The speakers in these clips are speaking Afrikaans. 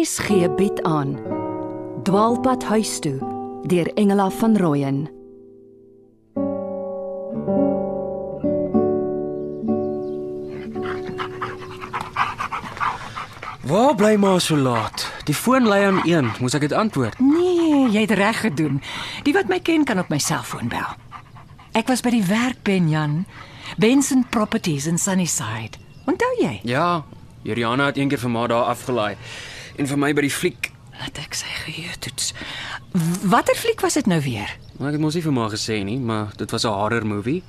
RSG bied aan Dwaalpad huis toe deur Engela van Rooyen Waar bly maar so laat? Die foon lê aan een, moes ek dit antwoord? Nee, jy het reg gedoen. Die wat my ken kan op my selfoon bel. Ek was by die werk Benjan. Benson Properties in Sunnyside. Onthou jy? Ja, Juliana het eendag vir my daar afgelaai en vir my by die fliek. Laat ek sy geheue toets. Watter fliek was dit nou weer? Maar ek het mos nie vir my gesê nie, maar dit was 'n horror movie.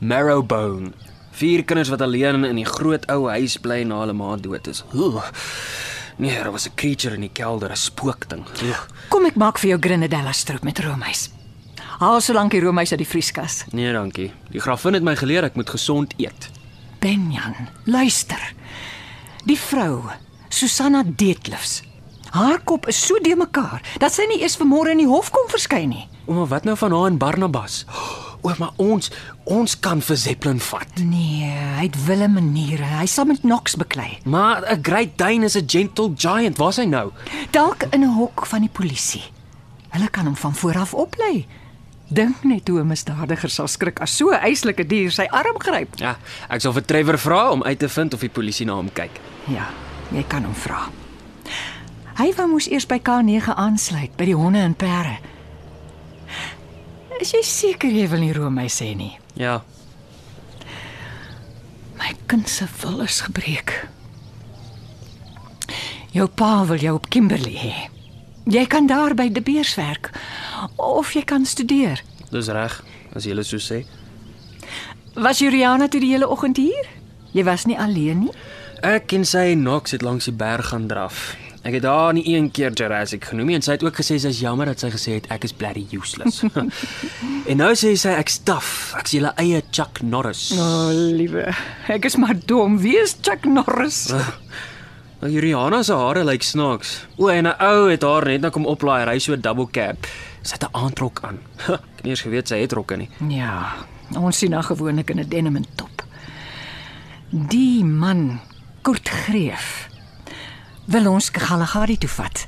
Marrowbone. Vier kinders wat alleen in die groot ou huis bly na hulle ma dood is. Oeh. Nee, daar was 'n creature in die kelder, 'n spookding. Oeh. Kom ek maak vir jou grenadella stroop met roomys. Haal solank die roomys uit die vrieskas. Nee, dankie. Die grafin het my geleer ek moet gesond eet. Benjan, luister. Die vrou, Susanna Deetlefs. Haar kop is so de mekaar dat sy nie eers vanmôre in die hof kom verskyn nie. Ouma, wat nou van haar en Barnabas? O, maar ons ons kan vir Zeppelin vat. Nee, hy het wille maniere. Hy sal met Knox beklei. Maar 'n Great Dane is 'n gentle giant. Waar's hy nou? Dalk in 'n hok van die polisie. Hulle kan hom van voor af oplei. Dink net hoe 'n misdadiger sal skrik as so 'n eislike dier sy arm gryp. Ja, ek sal vir Trevor vra om uit te vind of die polisie na hom kyk. Ja, jy kan hom vra. Hy wou moes eers by K9 aansluit by die honde en perde. Is jy seker jy wil nie roomys sê nie? Ja, My kind se wil is gebreek. Jou pa wil jou op Kimberley hê. Jy kan daar by De Beers werk of jy kan studeer. dis reg, as jy hulle so sê. Was Juliana toe die hele oggend hier? Jy was nie alleen nie. Ek en sy en Knox het langs die berg gaan draf. Ek het haar nie een keer Jurassic genoem nie en sy het ook gesê sy is jammer dat sy gesê het ek is bloody useless. en nou sê sy ek's taaf. Ek's julle eie Chuck Norris. O, oh, liewe. Ek is maar dom. Wie is Chuck Norris? Nou Juliana se hare lyk snaaks. O, en 'n ou het haar net nou kom oplaai, ry so 'n double cab. Sy het 'n aantrok aan. Ek het nie eens geweet sy het rokke nie. Ja, ons sien haar gewoonlik in 'n denim en top. Die man, Kurt Greef, wil ons Galagadi toe vat.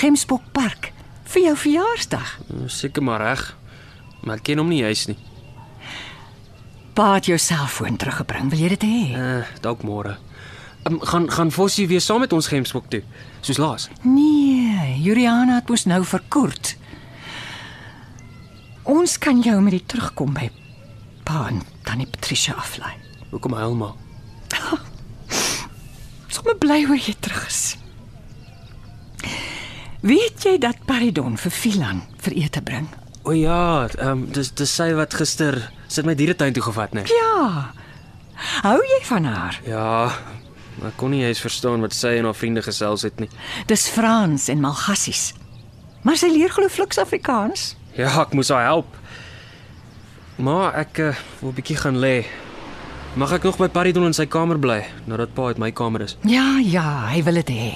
Gemsbok Park vir jou verjaarsdag. Seker maar reg. Maar ek ken hom nie juis nie. Pa het jou selfoon teruggebring. Wil jy dit hê? Uh, dalk môre. Um, gaan gaan Fossie weer saam met ons gemsbok toe, soos laas. Nee, Juliana het mos nou vir Kurt. Ons kan jou met die terugkom by pa en tannie Patricia aflaai. Hoekom huil maar? Sommige bly oor jy terug is. Weet jy dat Paridon vir Filan vir ete bring? O ja, ehm um, dis dis sy wat gister sit my dieretuin toe gevat, né? Ja. Hou jy van haar? Ja. Maar ek kon nie eens verstaan wat sy en haar vriende gesels het nie. Dis Frans en Malgassies. Maar sy leer glo fliks Afrikaans. Ja, ek moes haar help. Maar ek uh, wil 'n bietjie gaan lê. Mag ek nog by Paridon in sy kamer bly nadat pa uit my kamer is? Ja, ja, hy wil dit hê.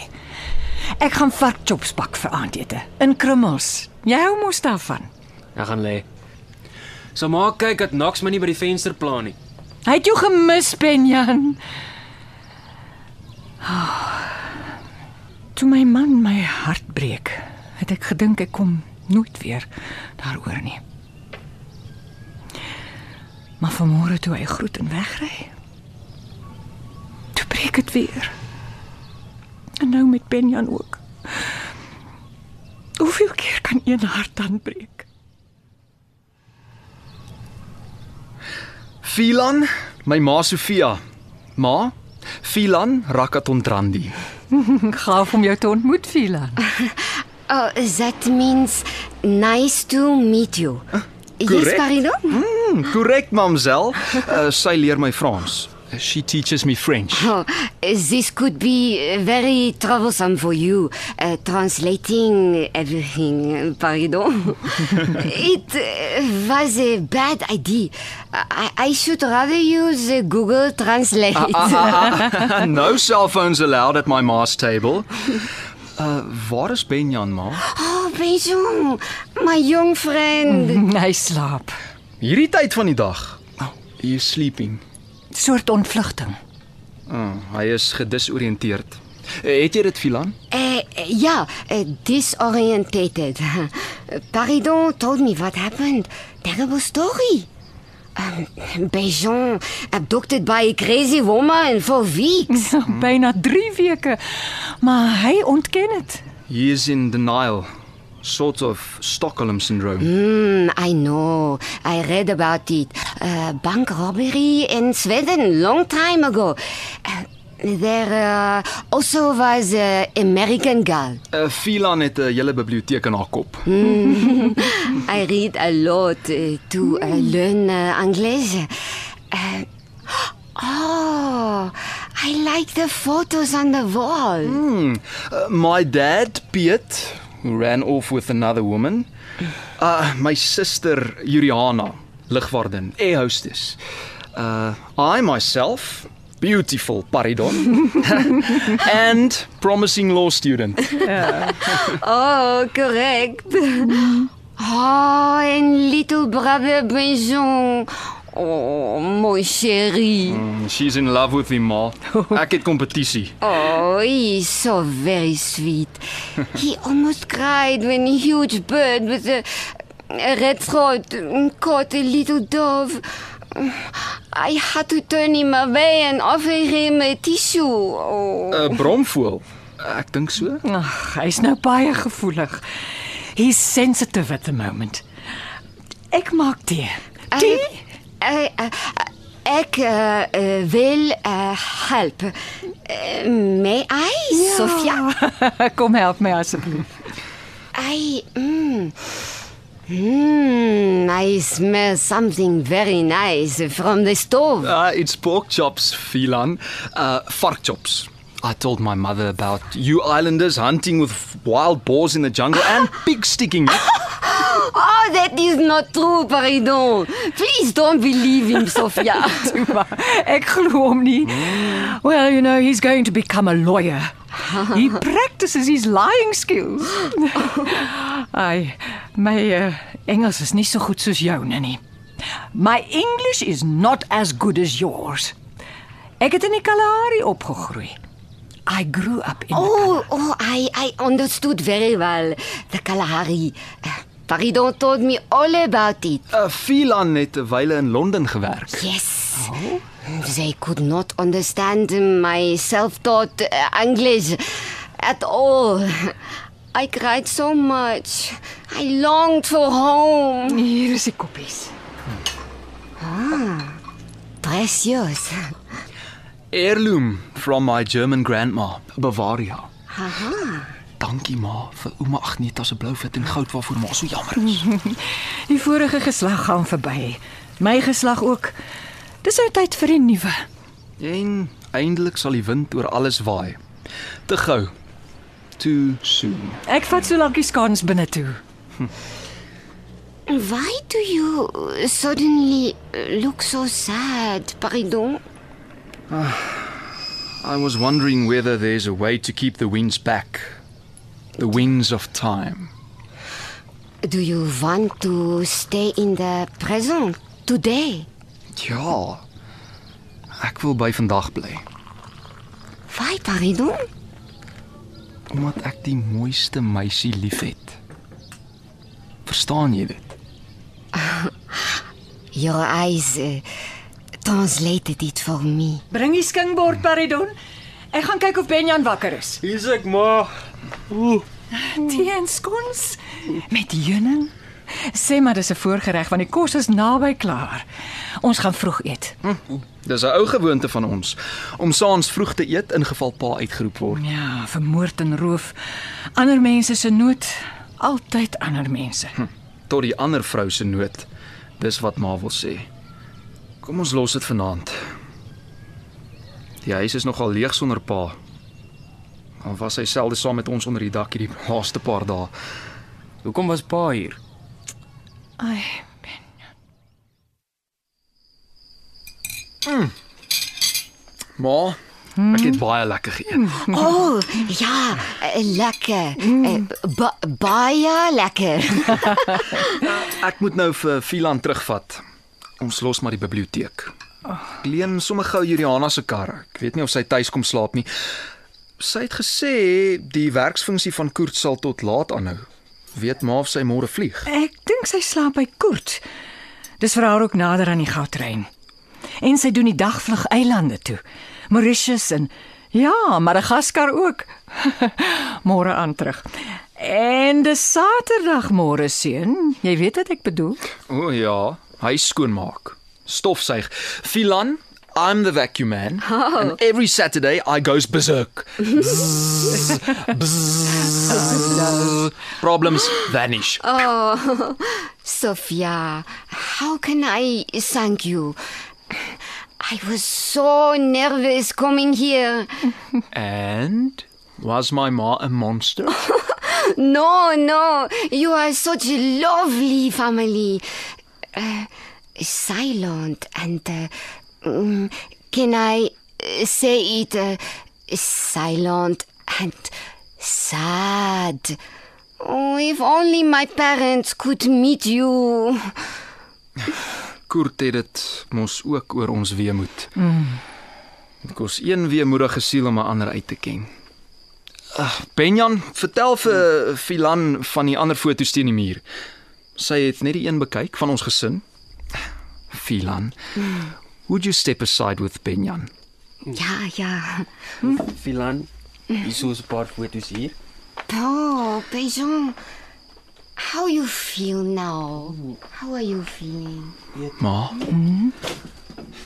Ek gaan varkchops bak vir aandete in krummels. Jy hou mos daarvan. Ek gaan lê. So maak kyk dat Knox my nie by die venster pla nie. Hy het jou gemis, Benjan. Oh, toe my man my hart breek, het ek gedink ek kom nooit weer daaroor nie. Maar vanmôre toe hy groet en wegry, toe breek dit weer. En nou met Benjan ook. Hoeveel keer kan een hart dan breek? Filan, my ma Sofia. Ma, Filan Rakatondrandi. Gaaf om jou te ontmoet, Filan. Oh, that means nice to meet you. Yes, correct. Parido? Hmm, korrek, mamsel. Uh, sy leer my Frans. She teaches me French. Oh, this could be very troublesome for you, uh, translating everything. Pardon. it uh, was a bad idea. I, I should rather use uh, Google Translate. Ah, ah, ah, no cell phones allowed at my ma's table. Uh, waar is Benjan, ma? Oh, Benjamin, my young friend. Hy slaap. Hierdie tyd van die dag. Oh, he is sleeping. Soort ontvlugting. Oh, hy is gedisoriënteerd. Het jy dit, Filan? Uh, yeah, uh, disorientated. Paridon told me what happened. Terrible story. Um, Bejon abducted by a crazy woman for weeks. Byna 3 weke. Maar hy ontken dit. He is in denial. Sort of Stockholm syndrome. Mm, I know. I read about it. Uh, bank robbery in Sweden long time ago. Uh, there uh, also was an American girl. Uh, Filan het 'n hele biblioteek in haar kop. I read a lot uh, to uh, learn uh, English. Uh, oh, I like the photos on the wall. Hmm. Uh, my dad, Piet, who ran off with another woman. Uh my sister Juliana, ligwaardin, air hostess. Uh I myself, beautiful Paridon. and promising law student. Oh, correct. Oh, and little brother Benjon. Oh, mon chéri. Mm, She's in love with him, ma. Ek het kompetisie. Oh, he's so very sweet. he almost cried when a huge bird with a, a red throat caught a little dove. I had to turn him away and offer him a tissue. Oh. 'n Bromvoël. Ek dink so. Ag, hy's nou baie gevoelig. He's sensitive at the moment. Ek maak tee. Tee? Uh, uh, ek uh, uh, wil uh, help. Uh, may I, Sofia? Kom help my asseblief. I. Mm, mm, I smell something very nice from the stove. Uh, it's pork chops, Filan. Uh, vark chops. I told my mother about you islanders hunting with wild boars in the jungle and pig sticking. That is not true, Paridon. Please don't believe him, Sofia. Maar ek glo hom nie. Well, you know, he's going to become a lawyer. He practices his lying skills. Ai, my uh, Engels is nie so goed soos joune nie. My English is not as good as yours. Ek het in die Kalahari opgegroei. I grew up in oh, oh, I, I understood very well the Kalahari. Uh, Paridon told me all about it. Uh, Filan het 'n wyle in Londen gewerk. Yes. Oh? They could not understand my self-taught uh, English at all. I cried so much. I longed for home. Hier is die koppies. Precious. Heirloom from my German grandma, Bavaria. Aha. Dankie ma vir ouma Agneta se blou wit en goud waarvoor ma so jammer is. Die vorige geslag gaan verby. My geslag ook. Dis nou tyd vir die nuwe. en eindelik sal die wind oor alles waai. Te gou. Too soon. Ek vat so lank die skans binne toe. Why do you suddenly look so sad, Paridon? I was wondering whether there's a way to keep the winds back. The winds of time. Do you want to stay in the present today? Ja. Ek wil by vandag bly, Why, Paridon? omdat ek die mooiste meisie liefhet. Verstaan jy dit? Your eyes uh, translated it for me. Bring die skingbord Paridon. Ek gaan kyk of Benjan wakker is. Hier's ek maar. Ooh. Tee en skons met heuning. Sê maar dis 'n voorgereg want die kos is naby klaar. Ons gaan vroeg eet. Dis 'n ou gewoonte van ons om saans vroeg te eet in geval pa uitgeroep word. Ja, vermoord en roof. Ander mense se nood, altyd ander mense. Tot die ander vrou se nood. Dis wat ma wil sê. Kom ons los dit vanaand. Die huis is nogal leeg sonder pa. Al was hy selde saam met ons onder die dak hierdie laaste paar dae. Hoekom was pa hier? Ai, Ma, ek het baie lekker geëet. Oh, ja, uh, lekker. Uh, ba baie lekker. Ek moet nou vir Filan terugvat. Ons los maar die biblioteek. Ek leen sommer gou Juliana se kar. Ek weet nie of sy tuis kom slaap nie. Sy het gesê die werksfunksie van Koert sal tot laat aanhou. Weet maar of sy môre vlieg. Ek dink sy slaap by Koert. Dis vir haar ook nader aan die goudtrein. En sy doen die dagvlug eilande toe. Mauritius en ja, Madagaskar ook. môre aan terug. En dis Saterdag môre seun. Jy weet wat ek bedoel? O ja, hy skoonmaak. Stofsuig. Filan, I'm the vacuum man. Oh. And every Saturday I goes berserk. Bzzz, bzzz. Problems vanish. Oh, Sophia, how can I thank you? I was so nervous coming here. And was my ma a monster? No, no, you are such a lovely family. Uh, silent and uh, can I uh, say it uh, silent and sad. Oh, if only my parents could meet you. Koert het dit mos ook oor ons weemoed. Mm. Dit kos een weemoedige siel om 'n ander uit te ken. Ag, Benjan, vertel vir Filan van die ander foto's teen die muur. Sy het net die een bekyk van ons gesin. Filan, mm. Would you step aside with Benjan? Ja, ja. Filan, hier's 'n paar foto's hier. Oh, Bejon. How you feel now? How are you feeling? Ma. Mm.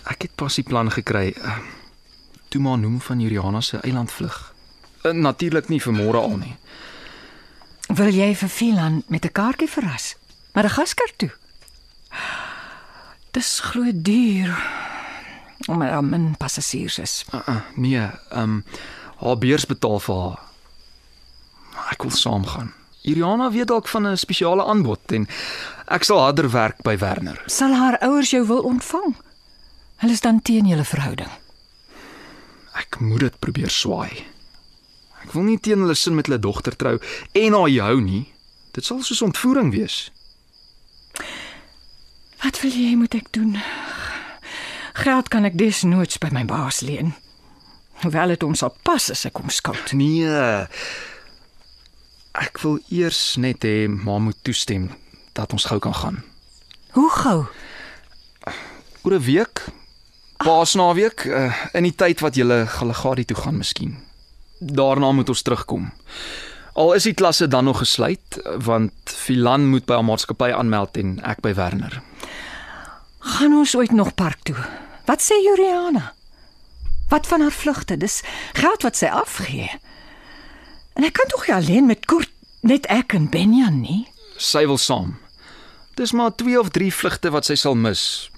Ek het pas die plan gekry. Uh, toe maar noem van Juliana se eilandvlug. Uh, Natuurlik nie vir môre al nie. Wil jy vir Filan met 'n kaartjie verras? Madagaskar toe. Dis glo duur. Om er min passasiers is. Uh, uh, nee, ehm um, haar beurs betaal vir haar. Ek wil saamgaan. Juliana weet dalk van 'n spesiale aanbod en ek sal harder werk by Werner. Sal haar ouers jou wil ontvang? Hulle is dan teen julle verhouding. Ek moet dit probeer swaai. Ek wil nie teen hulle sin met hulle dogter trou en haar jou nie. Dit sal soos ontvoering wees. Wat wil jy moet ek doen? Geld kan ek desnoods by my baas leen. Hoewel dit ons sal pas as ek hom skout. Nee. Ek wil eers net hê ma moet toestem dat ons gou kan gaan. Hoe gou? Oor 'n week, Paasnaweek, uh, in die tyd wat jy Galagadi toe gaan miskien. Daarna moet ons terugkom. Al is die klasse dan nog gesluit want Filan moet by 'n maatskappy aanmeld en ek by Werner. Gaan ons ooit nog park toe? Wat sê Juliana? Wat van haar vlugte? Dis geld wat sy afgee. En ek kan tog nie alleen met Kurt net ek en Benjan nie. Sy wil saam. Dis maar 2 of 3 vlugte wat sy sal mis.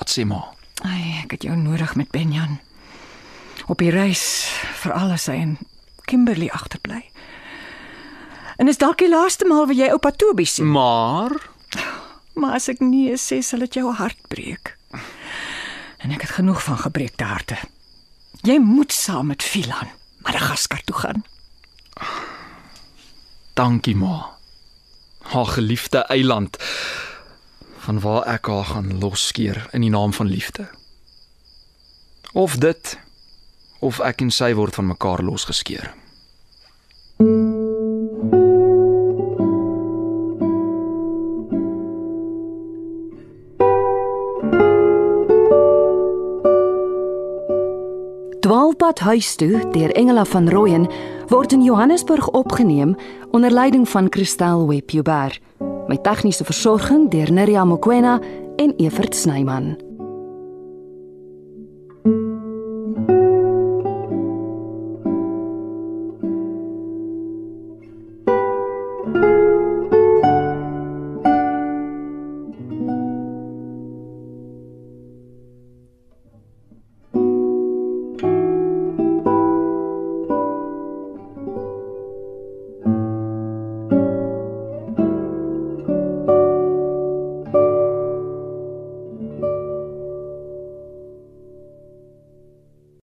Wat sê ma? Ai, ek het jou nodig met Benjan. Op die reis vir alles hy en Kimberley agterbly. En is dalk die laaste maal wat jy oupa Toby sien. Maar Maar as ek nee sê, sal dit jou hart breek. En ek het genoeg van gebreekte harte. Jy moet saam met Filan Madagaskar toe gaan. dankie ma. Haar geliefde eiland van waar ek haar gaan losskeer in die naam van liefde. Of dit of ek en sy word van mekaar losgeskeer. Dwaalpad huis toe deur Engela van Rooyen word in Johannesburg opgeneem onder leiding van Christel Webber. Met tegniese versorging deur Neriya Mkwena en Evert Snyman.